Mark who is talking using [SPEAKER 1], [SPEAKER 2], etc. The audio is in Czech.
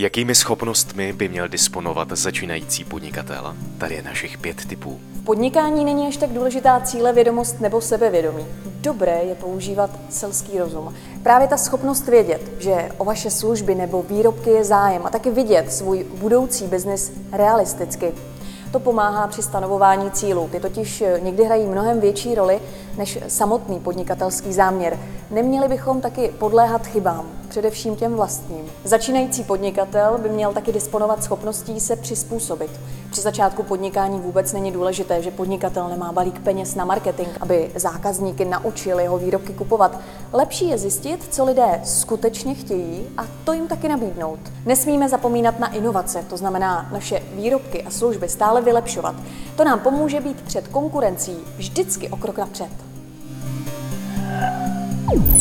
[SPEAKER 1] Jakými schopnostmi by měl disponovat začínající podnikatel? Tady je našich pět typů.
[SPEAKER 2] Podnikání není až tak důležitá cíle vědomost nebo sebevědomí. Dobré je používat selský rozum. Právě ta schopnost vědět, že o vaše služby nebo výrobky je zájem a taky vidět svůj budoucí biznis realisticky. To pomáhá při stanovování cílů. Ty totiž někdy hrají mnohem větší roli než samotný podnikatelský záměr. Neměli bychom taky podléhat chybám především těm vlastním. Začínající podnikatel by měl taky disponovat schopností se přizpůsobit. Při začátku podnikání vůbec není důležité, že podnikatel nemá balík peněz na marketing, aby zákazníky naučil jeho výrobky kupovat. Lepší je zjistit, co lidé skutečně chtějí a to jim taky nabídnout. Nesmíme zapomínat na inovace, to znamená naše výrobky a služby stále vylepšovat. To nám pomůže být před konkurencí vždycky o krok napřed. Ooh.